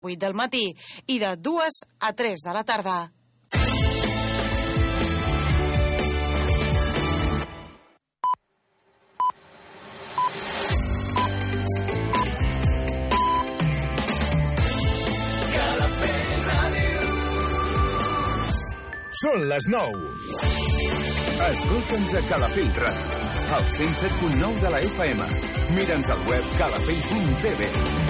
8 del matí i de 2 a 3 de la tarda. Són les 9. Escolta'ns a Calafell Ràdio, al 107.9 de la FM. Mira'ns al web calafell.tv.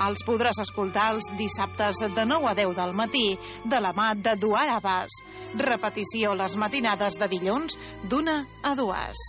Els podràs escoltar els dissabtes de 9 a 10 del matí de la mà de Duar Abbas. Repetició les matinades de dilluns d'una a dues.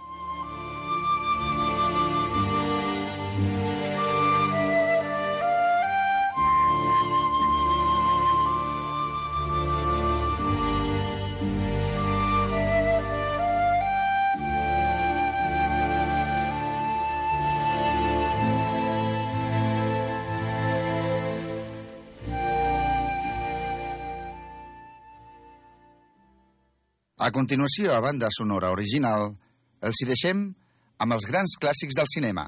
A continuació, a banda sonora original, els hi deixem amb els grans clàssics del cinema.